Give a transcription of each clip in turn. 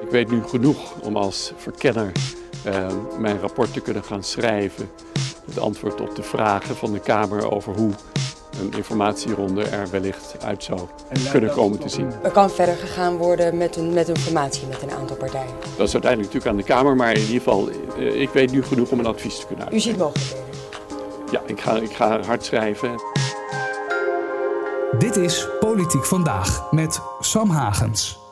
Ik weet nu genoeg om als verkenner uh, mijn rapport te kunnen gaan schrijven. Het antwoord op de vragen van de Kamer over hoe een informatieronde er wellicht uit zou kunnen komen te zien. Er kan verder gegaan worden met een, met informatie met een aantal partijen. Dat is uiteindelijk natuurlijk aan de Kamer, maar in ieder geval, uh, ik weet nu genoeg om een advies te kunnen uitbrengen. U ziet mogelijkheden? Ja, ik ga, ik ga hard schrijven. Dit is Politiek Vandaag met Sam Hagens.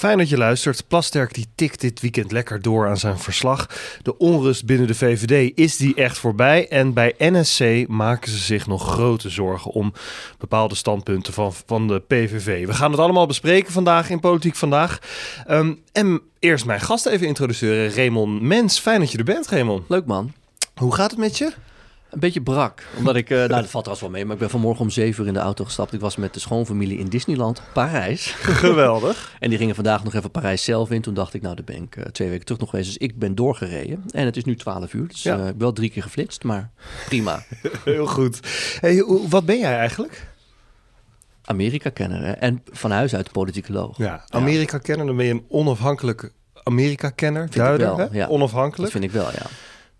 Fijn dat je luistert. Plasterk die tikt dit weekend lekker door aan zijn verslag. De onrust binnen de VVD is die echt voorbij. En bij NSC maken ze zich nog grote zorgen om bepaalde standpunten van, van de PVV. We gaan het allemaal bespreken vandaag in Politiek Vandaag. Um, en eerst mijn gast even introduceren, Raymond Mens. Fijn dat je er bent, Raymond. Leuk man. Hoe gaat het met je? Een beetje brak. Omdat ik, uh, nou dat valt trouwens wel mee, maar ik ben vanmorgen om zeven uur in de auto gestapt. Ik was met de schoonfamilie in Disneyland, Parijs. Geweldig. en die gingen vandaag nog even Parijs zelf in. Toen dacht ik, nou daar ben ik uh, twee weken terug nog geweest. Dus ik ben doorgereden. En het is nu twaalf uur, dus ja. uh, wel drie keer geflitst, maar prima. Heel goed. Hey, wat ben jij eigenlijk? Amerika-kenner en van huis uit politicoloog. Ja, Amerika-kenner, dan ben je een onafhankelijke Amerika-kenner, duidelijk, wel, ja. onafhankelijk. Dat vind ik wel, ja.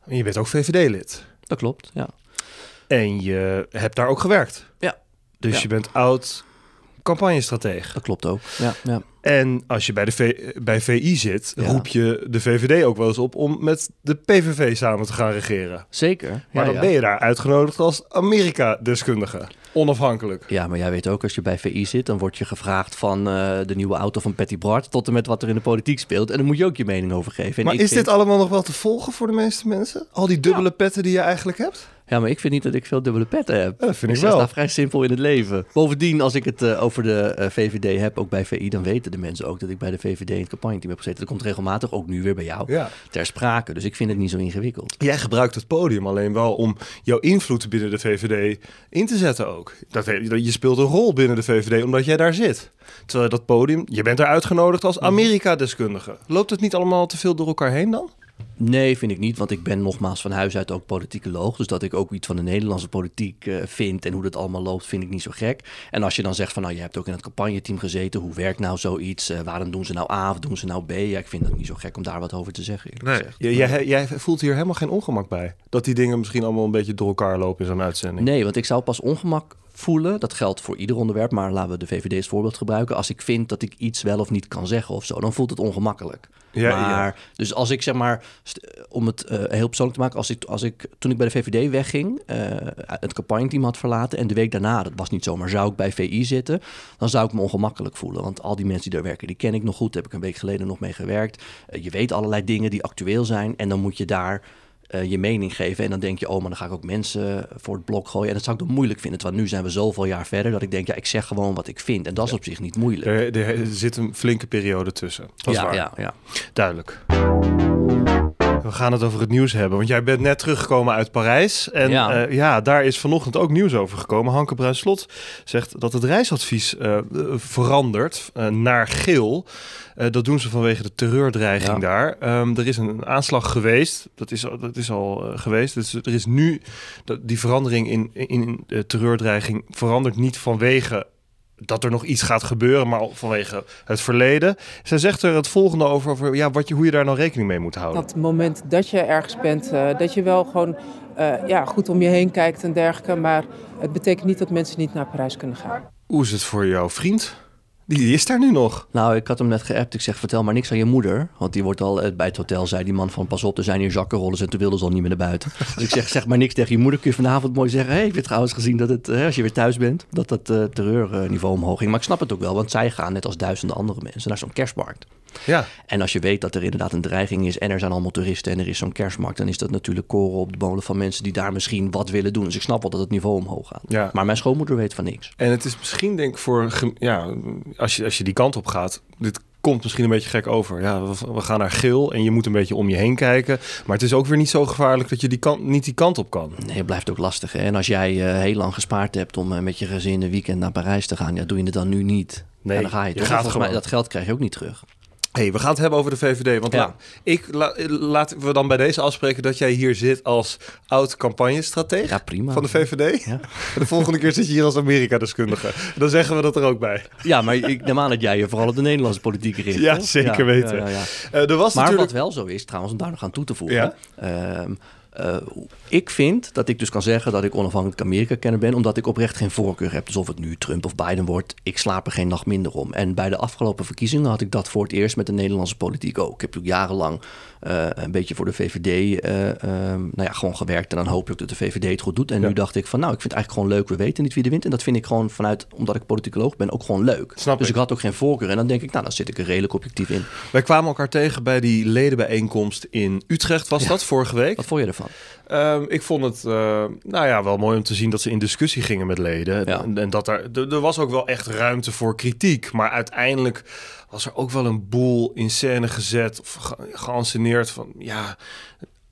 En je bent ook VVD-lid. Dat klopt, ja. En je hebt daar ook gewerkt. Ja. Dus ja. je bent oud campagnestratege. Dat klopt ook, ja. ja. En als je bij, de v bij VI zit, ja. roep je de VVD ook wel eens op om met de PVV samen te gaan regeren. Zeker. Maar dan ben je daar uitgenodigd als Amerika-deskundige. Onafhankelijk. Ja, maar jij weet ook, als je bij VI zit, dan word je gevraagd van uh, de nieuwe auto van Patty Bart tot en met wat er in de politiek speelt. En dan moet je ook je mening over geven. En maar is vind... dit allemaal nog wel te volgen voor de meeste mensen? Al die dubbele petten die je eigenlijk hebt? Ja, maar ik vind niet dat ik veel dubbele petten heb. Ja, dat vind ik, ik wel. vrij simpel in het leven. Bovendien, als ik het uh, over de uh, VVD heb, ook bij VI, dan weten de mensen ook dat ik bij de VVD in het campagneteam heb gezeten. Dat komt regelmatig, ook nu weer bij jou, ja. ter sprake. Dus ik vind het niet zo ingewikkeld. Jij gebruikt het podium alleen wel om jouw invloed binnen de VVD in te zetten ook. Dat, je speelt een rol binnen de VVD omdat jij daar zit. Terwijl dat podium, je bent daar uitgenodigd als Amerika-deskundige. Loopt het niet allemaal te veel door elkaar heen dan? Nee, vind ik niet. Want ik ben nogmaals van huis uit ook politicoloog. Dus dat ik ook iets van de Nederlandse politiek uh, vind en hoe dat allemaal loopt, vind ik niet zo gek. En als je dan zegt van nou, je hebt ook in het campagneteam gezeten. Hoe werkt nou zoiets? Uh, waarom doen ze nou A of doen ze nou B? Ja, ik vind het niet zo gek om daar wat over te zeggen. Nee. Jij, jij, jij, voelt hier helemaal geen ongemak bij? Dat die dingen misschien allemaal een beetje door elkaar lopen in zo'n uitzending? Nee, want ik zou pas ongemak voelen. Dat geldt voor ieder onderwerp, maar laten we de VVD als voorbeeld gebruiken. Als ik vind dat ik iets wel of niet kan zeggen of zo, dan voelt het ongemakkelijk. Ja, maar, ja. Dus als ik zeg maar, om het uh, heel persoonlijk te maken, als ik, als ik toen ik bij de VVD wegging, uh, het campagneteam had verlaten en de week daarna, dat was niet zomaar, zou ik bij VI zitten, dan zou ik me ongemakkelijk voelen. Want al die mensen die daar werken, die ken ik nog goed, daar heb ik een week geleden nog mee gewerkt. Uh, je weet allerlei dingen die actueel zijn en dan moet je daar uh, je mening geven. En dan denk je, oh, maar dan ga ik ook mensen voor het blok gooien. En dat zou ik dan moeilijk vinden. Want nu zijn we zoveel jaar verder dat ik denk, ja, ik zeg gewoon wat ik vind. En dat is ja. op zich niet moeilijk. Er, er, zit een flinke periode tussen. Dat ja, is waar. ja, ja. Duidelijk. We gaan het over het nieuws hebben. Want jij bent net teruggekomen uit Parijs. En ja, uh, ja daar is vanochtend ook nieuws over gekomen. Hanke Bruinslot zegt dat het reisadvies uh, verandert uh, naar geel. Dat doen ze vanwege de terreurdreiging ja. daar. Um, er is een aanslag geweest. Dat is, dat is al geweest. Dus er is nu dat, die verandering in, in terreurdreiging verandert niet vanwege dat er nog iets gaat gebeuren, maar vanwege het verleden. Zij zegt er het volgende over, over ja, wat je, hoe je daar nou rekening mee moet houden. Dat moment dat je ergens bent, uh, dat je wel gewoon uh, ja, goed om je heen kijkt en dergelijke. Maar het betekent niet dat mensen niet naar Parijs kunnen gaan. Hoe is het voor jouw vriend? Die, is daar nu nog. Nou, ik had hem net geappt. Ik zeg, vertel maar niks aan je moeder. Want die wordt al bij het hotel, zei die man van... pas op, er zijn hier zakkenrollers en toen wilde ze al niet meer naar buiten. dus ik zeg, zeg maar niks tegen je moeder. Kun je vanavond mooi zeggen... hé, hey, ik heb trouwens gezien dat het, hè, als je weer thuis bent... dat dat uh, terreurniveau omhoog ging. Maar ik snap het ook wel, want zij gaan net als duizenden andere mensen... naar zo'n kerstmarkt. Ja. En als je weet dat er inderdaad een dreiging is... en er zijn allemaal toeristen en er is zo'n kerstmarkt... dan is dat natuurlijk koren op de molen van mensen... die daar misschien wat willen doen. Dus ik snap wel dat het niveau omhoog gaat. Ja. Maar mijn schoonmoeder weet van niks. En het is misschien denk ik voor... ja, als je, als je die kant op gaat. Dit komt misschien een beetje gek over. Ja, we, gaan naar geel en je moet een beetje om je heen kijken. Maar het is ook weer niet zo gevaarlijk dat je die kant, niet die kant op kan. Nee, het blijft ook lastig. Hè? En als jij uh, heel lang gespaard hebt om uh, met je gezin een weekend naar Parijs te gaan, ja, doe je het dan nu niet. Nee, ja, dan ga je, je toch? gaat Volgens mij, dat geld krijg je ook niet terug. Hey, we gaan het hebben over de VVD. Want ja. ik laten we dan bij deze afspreken dat jij hier zit als oud campagnestratege ja, prima. van de VVD. Ja. de volgende keer zit je hier als Amerika-deskundige. Dan zeggen we dat er ook bij. Ja, maar ik neem aan dat jij je vooral op de Nederlandse politiek richt. Ja, zeker weten. Uh, er was maar natuurlijk... wat wel zo is, trouwens, om daar nog aan toe te voegen. Ehm, uh, ik vind dat ik dus kan zeggen dat ik onafhankelijk Amerika-kenner ben, omdat ik oprecht geen voorkeur heb. Dus of het nu Trump of Biden wordt, ik slaap er geen nacht minder om. En bij de afgelopen verkiezingen had ik dat voor het eerst met de Nederlandse politiek ook. Ik heb natuurlijk jarenlang uh, een beetje voor de VVD uh, uh, nou ja, gewoon gewerkt. En dan hoop ik dat de VVD het goed doet. En nu dacht ik van nou, ik vind het eigenlijk gewoon leuk. We weten niet wie de wint. En dat vind ik gewoon vanuit, omdat ik politicoloog ben, ook gewoon leuk. Snap dus ik. ik had ook geen voorkeur. En dan denk ik, nou, dan zit ik er redelijk objectief in. Wij kwamen elkaar tegen bij die ledenbijeenkomst in Utrecht, was dat vorige week? Wat vond je ervan? Um, ik vond het uh, nou ja, wel mooi om te zien dat ze in discussie gingen met leden. Ja. En, en, dat er, er was ook wel echt ruimte voor kritiek. Maar uiteindelijk was er ook wel een boel in scène gezet of ge geanceneerd van ja.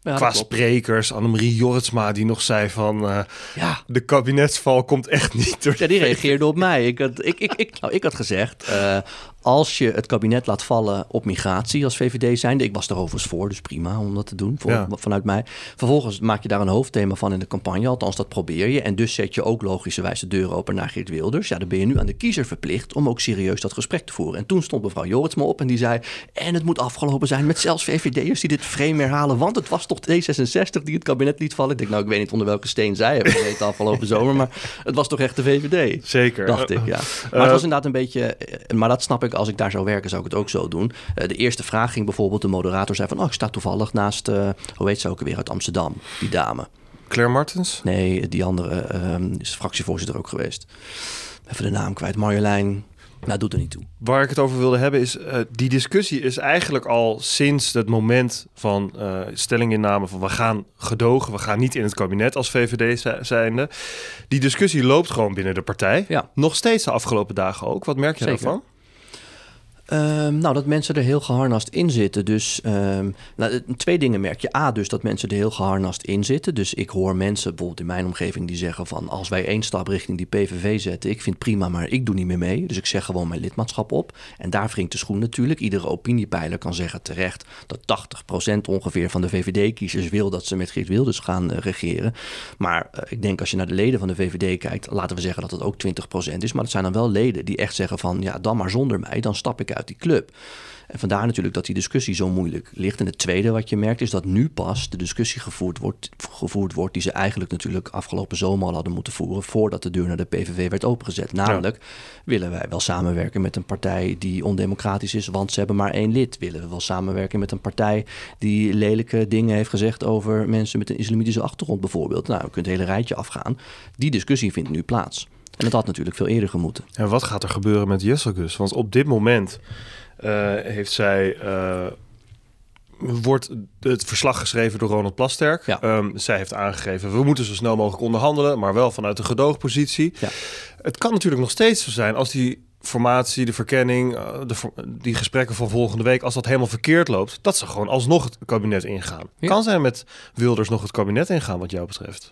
Ja, Qua sprekers, Annemarie Jorritsma, die nog zei van... Uh, ja. de kabinetsval komt echt niet door... Ja, die reageerde op mij. Ik had, ik, ik, ik, nou, ik had gezegd, uh, als je het kabinet laat vallen op migratie als VVD zijnde. Ik was er overigens voor, dus prima om dat te doen voor, ja. vanuit mij. Vervolgens maak je daar een hoofdthema van in de campagne. Althans, dat probeer je. En dus zet je ook logischerwijs de deur open naar Geert Wilders. Ja, dan ben je nu aan de kiezer verplicht om ook serieus dat gesprek te voeren. En toen stond mevrouw Joritsma op en die zei... en het moet afgelopen zijn met zelfs VVD'ers die dit frame herhalen. Want het was toch D66 die het kabinet liet vallen. Ik denk, nou, ik weet niet onder welke steen zij hebben gezeten afgelopen zomer. Maar het was toch echt de VVD. Zeker. Dacht ik, ja. Maar het was inderdaad een beetje... Maar dat snap ik als ik daar zou werken, zou ik het ook zo doen. Uh, de eerste vraag ging bijvoorbeeld, de moderator zei van... oh, ik sta toevallig naast, uh, hoe heet ze ook weer, uit Amsterdam, die dame. Claire Martens? Nee, die andere uh, is fractievoorzitter ook geweest. Even de naam kwijt, Marjolein... Nou, doet er niet toe. Waar ik het over wilde hebben is, uh, die discussie is eigenlijk al sinds het moment van uh, stellinginname van we gaan gedogen, we gaan niet in het kabinet als VVD zijnde. Die discussie loopt gewoon binnen de partij. Ja. Nog steeds de afgelopen dagen ook. Wat merk je Zeker. daarvan? Um, nou, dat mensen er heel geharnast in zitten. Dus um, nou, twee dingen merk je. A, dus dat mensen er heel geharnast in zitten. Dus ik hoor mensen bijvoorbeeld in mijn omgeving die zeggen van... als wij één stap richting die PVV zetten, ik vind prima, maar ik doe niet meer mee. Dus ik zeg gewoon mijn lidmaatschap op. En daar wringt de schoen natuurlijk. Iedere opiniepeiler kan zeggen terecht dat 80% ongeveer van de VVD-kiezers wil... dat ze met Geert Wilders gaan uh, regeren. Maar uh, ik denk als je naar de leden van de VVD kijkt... laten we zeggen dat het ook 20% is. Maar dat zijn dan wel leden die echt zeggen van... ja, dan maar zonder mij, dan stap ik uit die club. En vandaar natuurlijk dat die discussie zo moeilijk ligt. En het tweede wat je merkt is dat nu pas de discussie gevoerd wordt, gevoerd wordt die ze eigenlijk natuurlijk afgelopen zomer al hadden moeten voeren voordat de deur naar de PVV werd opengezet. Namelijk, ja. willen wij wel samenwerken met een partij die ondemocratisch is, want ze hebben maar één lid? Willen we wel samenwerken met een partij die lelijke dingen heeft gezegd over mensen met een islamitische achtergrond bijvoorbeeld? Nou, je kunt het hele rijtje afgaan. Die discussie vindt nu plaats. En dat had natuurlijk veel eerder gemoeten. En wat gaat er gebeuren met Jesselgus? Want op dit moment uh, heeft zij. Uh, wordt het verslag geschreven door Ronald Plasterk. Ja. Um, zij heeft aangegeven, we moeten zo snel mogelijk onderhandelen, maar wel vanuit een gedoogpositie. Ja. Het kan natuurlijk nog steeds zo zijn als die formatie, de verkenning, uh, de, die gesprekken van volgende week, als dat helemaal verkeerd loopt, dat ze gewoon alsnog het kabinet ingaan. Ja. Kan zij met Wilders nog het kabinet ingaan, wat jou betreft?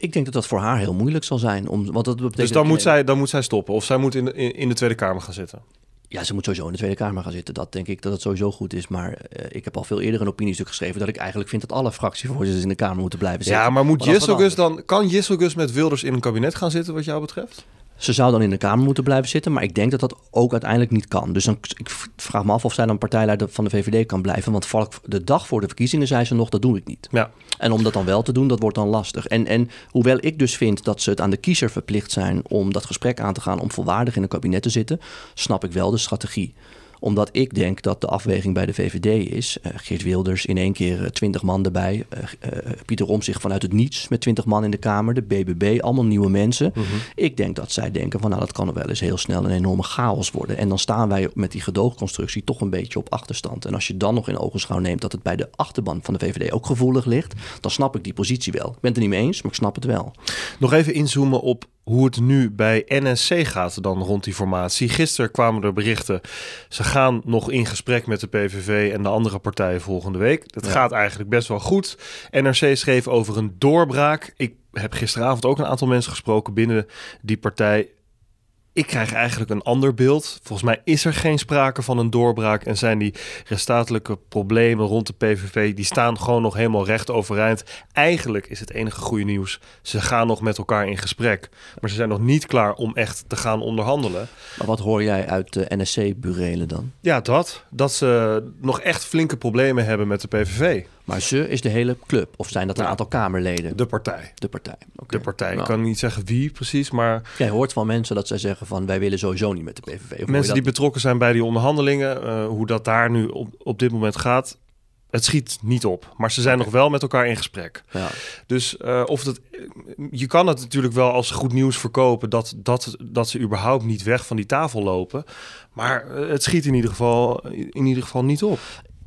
Ik denk dat dat voor haar heel moeilijk zal zijn. Om, want dat betekent dus dan moet, zij, dan moet zij stoppen of zij moet in de, in, in de Tweede Kamer gaan zitten. Ja, ze moet sowieso in de Tweede Kamer gaan zitten. Dat denk ik dat het sowieso goed is. Maar uh, ik heb al veel eerder een opiniestuk geschreven dat ik eigenlijk vind dat alle fractievoorzitters in de Kamer moeten blijven zitten. Ja, maar moet Jesselgus dan kan Jesselgus met Wilders in een kabinet gaan zitten wat jou betreft? Ze zou dan in de Kamer moeten blijven zitten, maar ik denk dat dat ook uiteindelijk niet kan. Dus dan, ik vraag me af of zij dan partijleider van de VVD kan blijven. Want de dag voor de verkiezingen zei ze nog, dat doe ik niet. Ja. En om dat dan wel te doen, dat wordt dan lastig. En, en hoewel ik dus vind dat ze het aan de kiezer verplicht zijn om dat gesprek aan te gaan om volwaardig in een kabinet te zitten, snap ik wel de strategie omdat ik denk dat de afweging bij de VVD is. Uh, Geert Wilders in één keer twintig man erbij. Uh, Pieter Omtzigt vanuit het niets met twintig man in de Kamer. De BBB, allemaal nieuwe mensen. Mhm. Ik denk dat zij denken van nou dat kan er wel eens heel snel een enorme chaos worden. En dan staan wij met die gedoogconstructie toch een beetje op achterstand. En als je dan nog in ogenschouw neemt dat het bij de achterban van de VVD ook gevoelig ligt. Dan snap ik die positie wel. Ik ben het er niet mee eens, maar ik snap het wel. Nog even inzoomen op hoe het nu bij NSC gaat dan rond die formatie. Gisteren kwamen er berichten. Ze gaan nog in gesprek met de PVV en de andere partijen volgende week. Dat ja. gaat eigenlijk best wel goed. NRC schreef over een doorbraak. Ik heb gisteravond ook een aantal mensen gesproken binnen die partij. Ik krijg eigenlijk een ander beeld. Volgens mij is er geen sprake van een doorbraak en zijn die restatelijke problemen rond de PVV, die staan gewoon nog helemaal recht overeind. Eigenlijk is het enige goede nieuws, ze gaan nog met elkaar in gesprek. Maar ze zijn nog niet klaar om echt te gaan onderhandelen. Maar wat hoor jij uit de NSC-burelen dan? Ja, dat. Dat ze nog echt flinke problemen hebben met de PVV. Maar ze is de hele club? Of zijn dat een aantal Kamerleden? De partij. De partij. De partij. Ik kan niet zeggen wie precies, maar... Jij hoort van mensen dat zij zeggen van wij willen sowieso niet met de PVV. Of mensen die betrokken zijn bij die onderhandelingen, uh, hoe dat daar nu op, op dit moment gaat, het schiet niet op. Maar ze zijn nog wel met elkaar in gesprek. Ja. Dus uh, of dat, je kan het natuurlijk wel als goed nieuws verkopen dat, dat, dat ze überhaupt niet weg van die tafel lopen. Maar het schiet in ieder geval, in ieder geval niet op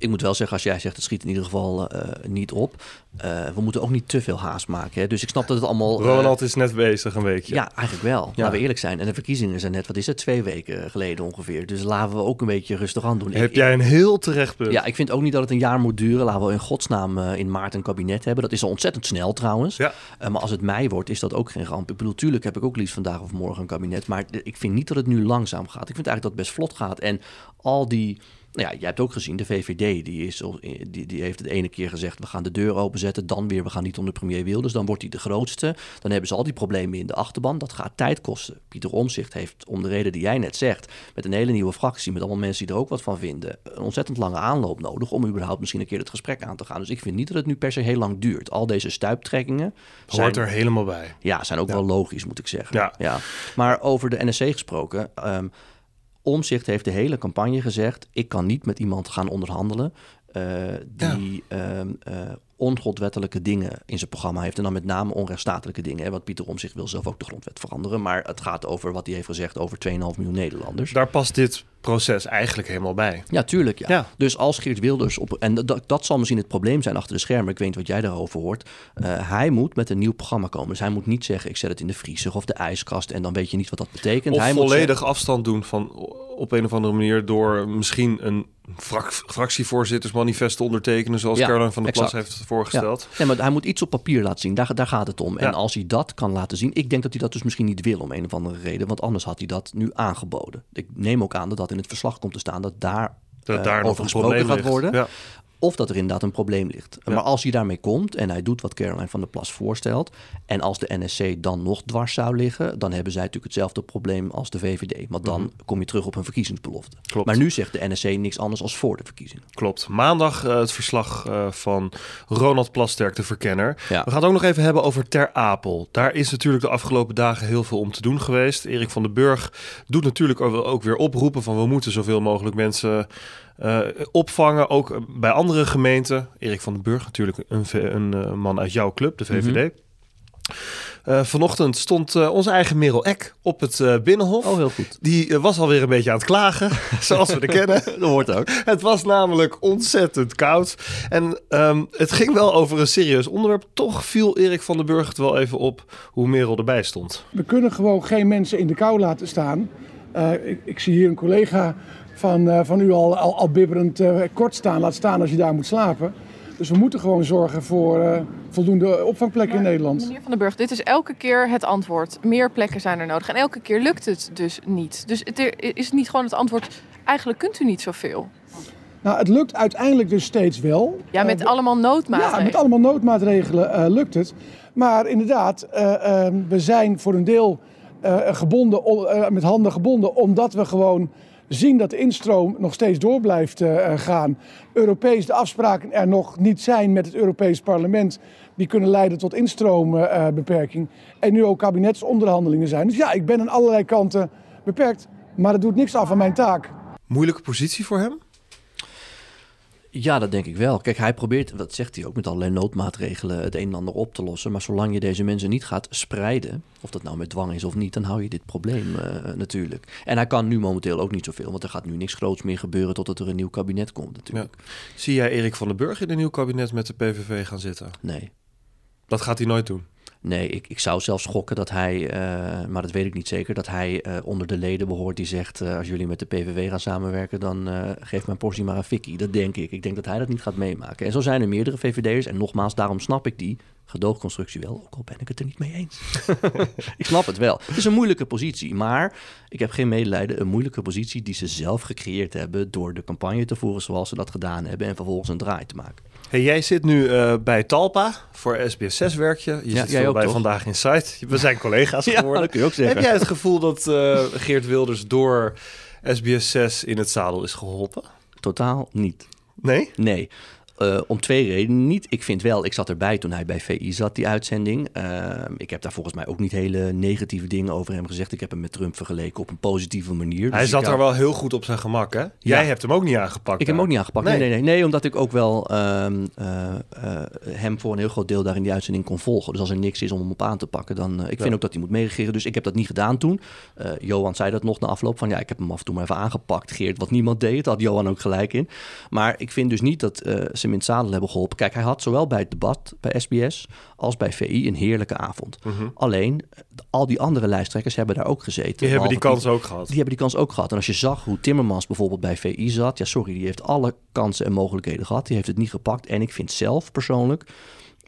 ik moet wel zeggen, als jij zegt het schiet in ieder geval uh, niet op. Uh, we moeten ook niet te veel haast maken. Hè? Dus ik snap dat het allemaal. Uh, Ronald is net bezig een weekje. Ja, eigenlijk wel. Ja. Laten we eerlijk zijn. En de verkiezingen zijn net, wat is het, twee weken geleden ongeveer. Dus laten we ook een beetje rustig aan doen. Heb ik, jij een heel terecht punt. Ja, ik vind ook niet dat het een jaar moet duren. Laten we in godsnaam in maart een kabinet hebben. Dat is al ontzettend snel trouwens. Ja. maar als het mei wordt, is dat ook geen ramp. Ik bedoel, tuurlijk heb ik ook liefst vandaag of morgen een kabinet. Maar ik vind niet dat het nu langzaam gaat. Ik vind eigenlijk dat het best vlot gaat. En al die nou ja, je hebt ook gezien, de VVD die, is, die, die heeft het ene keer gezegd... we gaan de deur openzetten, dan weer we gaan niet onder premier Wilders. Dan wordt hij de grootste. Dan hebben ze al die problemen in de achterban. Dat gaat tijd kosten. Pieter Omzicht heeft, om de reden die jij net zegt... met een hele nieuwe fractie, met allemaal mensen die er ook wat van vinden... een ontzettend lange aanloop nodig om überhaupt misschien een keer het gesprek aan te gaan. Dus ik vind niet dat het nu per se heel lang duurt. Al deze stuiptrekkingen... Hoort er helemaal bij. Ja, zijn ook wel logisch, moet ik zeggen. Ja. ja. Maar over de NSC gesproken... Um, Omzicht heeft de hele campagne gezegd: ik kan niet met iemand gaan onderhandelen uh, die ja. uh, ongrondwettelijke dingen in zijn programma heeft. En dan met name onrechtstatelijke dingen. Hè? Want Pieter Omzicht wil zelf ook de grondwet veranderen. Maar het gaat over wat hij heeft gezegd over 2,5 miljoen Nederlanders. Daar past dit proces eigenlijk helemaal bij. Ja, tuurlijk. Ja. ja. Dus als Geert Wilders op. En dat, dat zal misschien het probleem zijn achter de schermen. Ik weet niet wat jij daarover hoort. Uh, hij moet met een nieuw programma komen. Dus hij moet niet zeggen: ik zet het in de vriezer of de ijskast. En dan weet je niet wat dat betekent. Of hij volledig moet afstand doen van op een of andere manier door misschien een fractievoorzittersmanifest te ondertekenen, zoals ja, Caroline van der Plas heeft voorgesteld. Ja. Nee, maar hij moet iets op papier laten zien. Daar, daar gaat het om. En als hij dat kan laten zien, ik denk dat hij dat dus misschien niet wil om een of andere reden, want anders had hij dat nu aangeboden. Ik neem ook aan dat dat in het verslag komt te staan dat daar dat uh, daar over gesproken gaat worden. Ja of dat er inderdaad een probleem ligt. Maar als hij daarmee komt en hij doet wat Caroline van der Plas voorstelt, en als de NSC dan nog dwars zou liggen, dan hebben zij natuurlijk hetzelfde probleem als de VVD. Want dan mhm. kom je terug op een verkiezingsbelofte. Klopt. Maar nu zegt de NSC niks anders als voor de verkiezingen. Klopt. Maandag uh, het verslag uh, van Ronald Plasterk, de verkenner. We gaan het ook nog even hebben over Ter Apel. Daar is natuurlijk de afgelopen dagen heel veel om te doen geweest. Erik van den Burg doet natuurlijk ook weer oproepen van we moeten zoveel mogelijk mensen uh, opvangen, ook bij andere gemeenten. Erik van den Burg, natuurlijk een, een uh, man uit jouw club, de VVD. Mm uh, vanochtend stond uh, onze eigen Merel Eck op het uh, Binnenhof. Oh, heel goed. Die was alweer een beetje aan het klagen, zoals we de kennen. Dat hoort ook. Het was namelijk ontzettend koud. En um, het ging wel over een serieus onderwerp. Toch viel Erik van den Burg het wel even op hoe Merel erbij stond. We kunnen gewoon geen mensen in de kou laten staan. Ik, ik, zie hier een collega van, uh, van u al, al, al bibberend uh, kort staan. Laat staan als je daar moet slapen. Dus we moeten gewoon zorgen voor uh, voldoende opvangplekken maar, in Nederland. Meneer Van den Burg, dit is elke keer het antwoord. Meer plekken zijn er nodig. En elke keer lukt het dus niet. Dus het is niet gewoon het antwoord, eigenlijk kunt u niet zoveel. Nou, het lukt uiteindelijk dus steeds wel. Ja, met allemaal noodmaatregelen. Ja, met allemaal noodmaatregelen lukt het. Maar inderdaad, we zijn voor een deel gebonden, met handen gebonden, omdat we gewoon zien dat de instroom nog steeds door blijft uh, gaan. Europees de afspraken er nog niet zijn met het Europees Parlement. Die kunnen leiden tot instroombeperking. En nu ook kabinetsonderhandelingen zijn. Dus ja, ik ben aan allerlei kanten beperkt. Maar dat doet niks af van mijn taak. Moeilijke positie voor hem? Ja, dat denk ik wel. Kijk, hij probeert, dat zegt hij ook, met allerlei noodmaatregelen het een en ander op te lossen. Maar zolang je deze mensen niet gaat spreiden, of dat nou met dwang is of niet, dan hou je dit probleem uh, natuurlijk. En hij kan nu momenteel ook niet zoveel, want er gaat nu niks groots meer gebeuren totdat er een nieuw kabinet komt natuurlijk. Ja. Zie jij Erik van den Burg in een nieuw kabinet met de PVV gaan zitten? Nee. Dat gaat hij nooit doen? Nee, ik, ik zou zelfs schokken dat hij, uh, maar dat weet ik niet zeker, dat hij uh, onder de leden behoort die zegt: uh, als jullie met de PVV gaan samenwerken, dan geef mijn portie maar een fikkie. Dat denk ik. Ik denk dat hij dat niet gaat meemaken. En zo zijn er meerdere VVD'ers. En nogmaals, daarom snap ik die. Gedoogconstructie wel, ook al ben ik het er niet mee eens. ik snap het wel. Het is een moeilijke positie, maar ik heb geen medelijden. Een moeilijke positie die ze zelf gecreëerd hebben door de campagne te voeren zoals ze dat gedaan hebben en vervolgens een draai te maken. Hey, jij zit nu uh, bij Talpa voor SBS6 werk je. Je Ja, zit jij ook, bij toch? Vandaag in Site. We zijn collega's Ja, geworden. dat kun je ook zeggen. Heb jij het gevoel dat eh, Geert Wilders door SBS6 in het zadel is geholpen? Totaal niet. Nee? Nee. Eh, om twee redenen niet. Ik vind wel, ik zat erbij toen hij bij VI zat, die uitzending. Eh, ik heb daar volgens mij ook niet hele negatieve dingen over hem gezegd. Ik heb hem met Trump vergeleken op een positieve manier. Hij Dus zat hou- wel heel goed op zijn gemak, hè? Jij hebt hem ook niet aangepakt. Ik heb hem daar. ook niet aangepakt. Nee, nee, nee. nee omdat ik ook wel ehm, eh, eh, hem voor een heel groot deel daar in die uitzending kon volgen. Dus als er niks is om hem op aan te pakken, dan... ik vind ook dat hij moet meeregeren. Dus ik heb dat niet gedaan toen. Johan zei dat nog na afloop van... ja, ik heb hem af en toe maar even aangepakt, Geert. Wat niemand deed, daar had Johan ook gelijk in. Maar ik vind dus niet dat hem in het zadel hebben geholpen. Kijk, hij had zowel bij het debat bij SBS als bij VI een heerlijke avond. Mhm. Alleen, al die andere lijsttrekkers hebben daar ook gezeten. Die hebben die kans ook gehad. die hebben die kans ook gehad. En als je zag hoe Timmermans bijvoorbeeld bij VI zat, ja, sorry, die heeft alle kansen en mogelijkheden gehad. Die heeft het niet gepakt. En ik vind zelf persoonlijk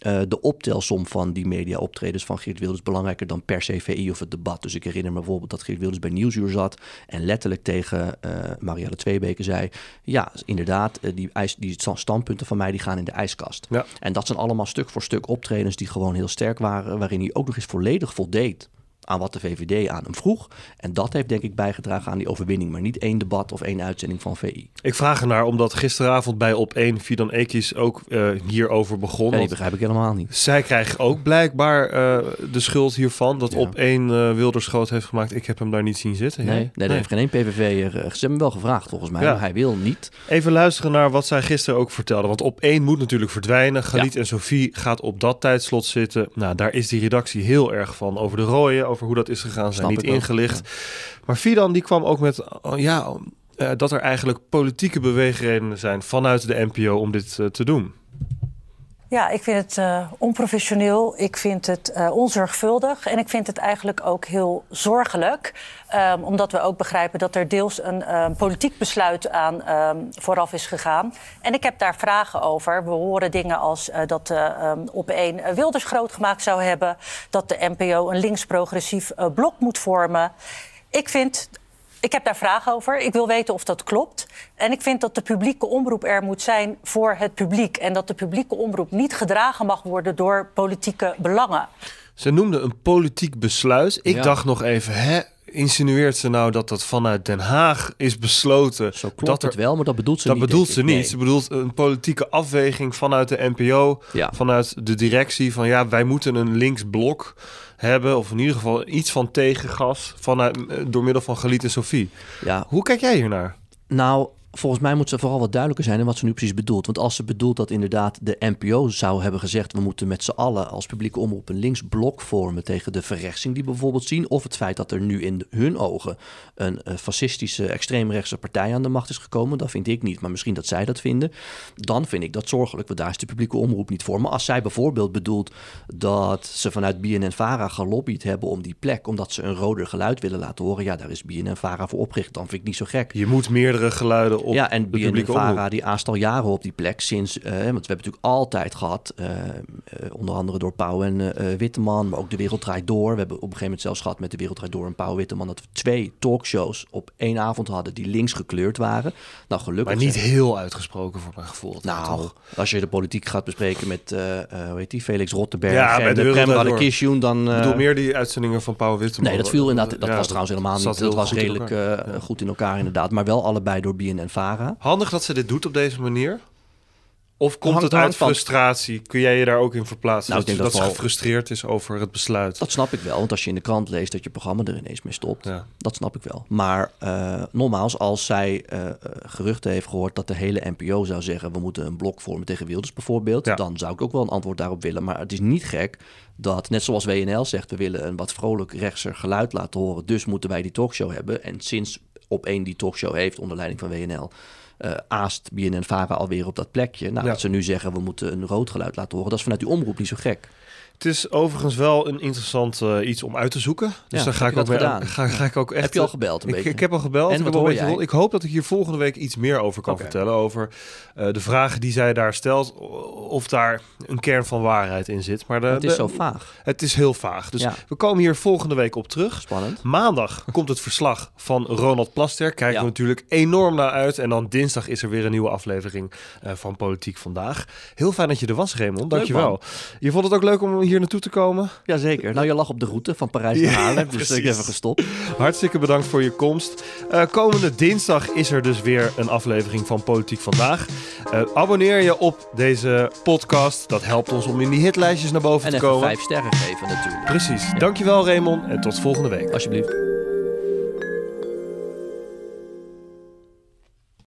eh, de optelsom van die media-optredens van Geert Wilders belangrijker dan per se VI of het debat. Dus ik herinner me bijvoorbeeld dat Geert Wilders bij Nieuwsuur zat en letterlijk tegen eh Marielle Tweebeke zei: Ja, inderdaad, eh, die, ijs, die sta- standpunten van mij die gaan in de ijskast. Ja. En dat zijn allemaal stuk voor stuk optredens die gewoon heel sterk waren, waarin hij ook nog eens volledig voldeed aan wat de VVD aan hem vroeg. En dat heeft denk ik bijgedragen aan die overwinning. Maar niet één debat of één uitzending van VI. Ik vraag ernaar omdat gisteravond bij Op1 Fidan Ekis ook eh, hierover begon. Die Want begrijp ik helemaal niet. zij krijgen ook blijkbaar eh, de schuld hiervan. Dat Ja. Op1 eh Wilders groot heeft gemaakt. Ik heb hem daar niet zien zitten. Nee, nee, er heeft geen één PVV. Ze hebben hem wel gevraagd volgens mij. Ja. Maar hij wil niet. Even luisteren naar wat zij gisteren ook vertelde. Want op één moet natuurlijk verdwijnen. Galit en Sophie gaat op dat tijdslot zitten. Nou, daar is die redactie heel erg van. Over de rooien, over hoe dat is gegaan, zijn niet ingelicht. Maar Fidan die kwam ook met, oh, ja, eh, dat er eigenlijk politieke beweegredenen zijn vanuit de NPO om dit eh, te doen. Ja, ik vind het eh, onprofessioneel. Ik vind het eh, onzorgvuldig. En ik vind het eigenlijk ook heel zorgelijk. Ehm, omdat we ook begrijpen dat er deels een ehm, politiek besluit aan ehm, vooraf is gegaan. En ik heb daar vragen over. We horen dingen als eh, dat op één Wilders groot gemaakt zou hebben. Dat de NPO een links-progressief blok moet vormen. Ik vind ik heb daar vragen over. Ik wil weten of dat klopt. En ik vind dat de publieke omroep er moet zijn voor het publiek. En dat de publieke omroep niet gedragen mag worden door politieke belangen. Ze noemde een politiek besluit. Ik Ja. dacht nog even, hè, insinueert ze nou dat dat vanuit Den Haag is besloten? Zo klopt dat er, het wel, maar dat bedoelt ze dat niet. bedoelt denk ze ik. niet. Nee. Ze bedoelt een politieke afweging vanuit de NPO, Ja. vanuit de directie. Van ja, wij moeten een linksblok hebben, of in ieder geval iets van tegengas vanuit, eh, door middel van Galit en Sophie. Ja, Hoe kijk jij hiernaar? Nou, volgens mij moet ze vooral wat duidelijker zijn in wat ze nu precies bedoelt. Want als ze bedoelt dat inderdaad de NPO zou hebben gezegd... we moeten met z'n allen als publieke omroep een linksblok vormen... tegen de verrechtsing die we bijvoorbeeld zien... of het feit dat er nu in hun ogen een eh, fascistische, extreemrechtse partij aan de macht is gekomen... dat vind ik niet, maar misschien dat zij dat vinden. Dan vind ik dat zorgelijk, want daar is de publieke omroep niet voor. Maar als zij bijvoorbeeld bedoelt dat ze vanuit BNN-VARA gelobbyd hebben... om die plek, omdat ze een roder geluid willen laten horen... ja, daar is BNN-VARA voor opgericht. Dan vind ik niet zo gek Je moet meerdere geluiden op ja, en de publieke omroep. die aast al jaren op die plek sinds... eh, want we hebben natuurlijk altijd gehad, eh, eh, onder andere door Pauw en Witteman... maar ook De Wereld Draait Door. We hebben op een gegeven moment zelfs gehad met De Wereld Draait Door en Pauw Witteman... dat we twee talkshows op één avond hadden die links gekleurd waren. Nou, gelukkig... Maar niet zijn- heel uitgesproken voor mijn gevoel. nou, toch? als je de politiek gaat bespreken met, hoe heet die, Felix Rottenberg Ja, en De de Prem. Radakishun, dan... Ik bedoel meer die uitzendingen van Pauw Witteman. Nee, dat viel inderdaad. Dat Ja, was trouwens helemaal niet. Dat was redelijk goed in elkaar inderdaad. Maar wel allebei door Handig dat ze dit doet op deze manier? Of komt het uit frustratie? Kun jij je daar ook in verplaatsen? Nou, dat dat, dat ze gefrustreerd is over het besluit. Dat snap ik wel, want als je in de krant leest dat je programma er ineens mee stopt, Ja. dat snap ik wel. Maar eh, nogmaals, als zij eh, geruchten heeft gehoord dat de hele NPO zou zeggen we moeten een blok vormen tegen Wilders bijvoorbeeld, Ja. dan zou ik ook wel een antwoord daarop willen. Maar het is niet gek dat, net zoals WNL zegt, we willen een wat vrolijk rechtser geluid laten horen, dus moeten wij die talkshow hebben. En sinds op één die talkshow heeft onder leiding van WNL, uh, aast BNN-Vara alweer op dat plekje. Nou, dat ze nu zeggen we moeten een rood geluid laten horen, dat is vanuit die omroep niet zo gek. Het is overigens wel een interessant uh, iets om uit te zoeken. Dus ja, daar ga ik, ook mee, ga, ga, ik ook echt. Heb je al gebeld? Een ik, beetje? ik heb al gebeld. En ik, heb beetje, ik hoop dat ik hier volgende week iets meer over kan vertellen. Over uh, de vragen die zij daar stelt. Of daar een kern van waarheid in zit. Maar de, het is de- zo vaag. Het is heel vaag. Dus Ja. we komen hier volgende week op terug. Spannend. Maandag komt het verslag van Ronald Plaster. Kijken Ja. we natuurlijk enorm naar uit. En dan dinsdag is er weer een nieuwe aflevering eh, van Politiek Vandaag. Heel fijn dat je er was, Raymond. Dankjewel. man. Je vond het ook leuk om hier naartoe te komen? Jazeker. Nou, je lag op de route van Parijs naar Ja, Haarlem, dus ik precies. heb even gestopt. Hartstikke bedankt voor je komst. Eh, komende dinsdag is er dus weer een aflevering van Politiek Vandaag. Eh, abonneer je op deze podcast. Dat helpt ons om in die hitlijstjes naar boven En te komen. vijf sterren geven natuurlijk. Precies. Dankjewel Raymond en tot volgende week. Alsjeblieft.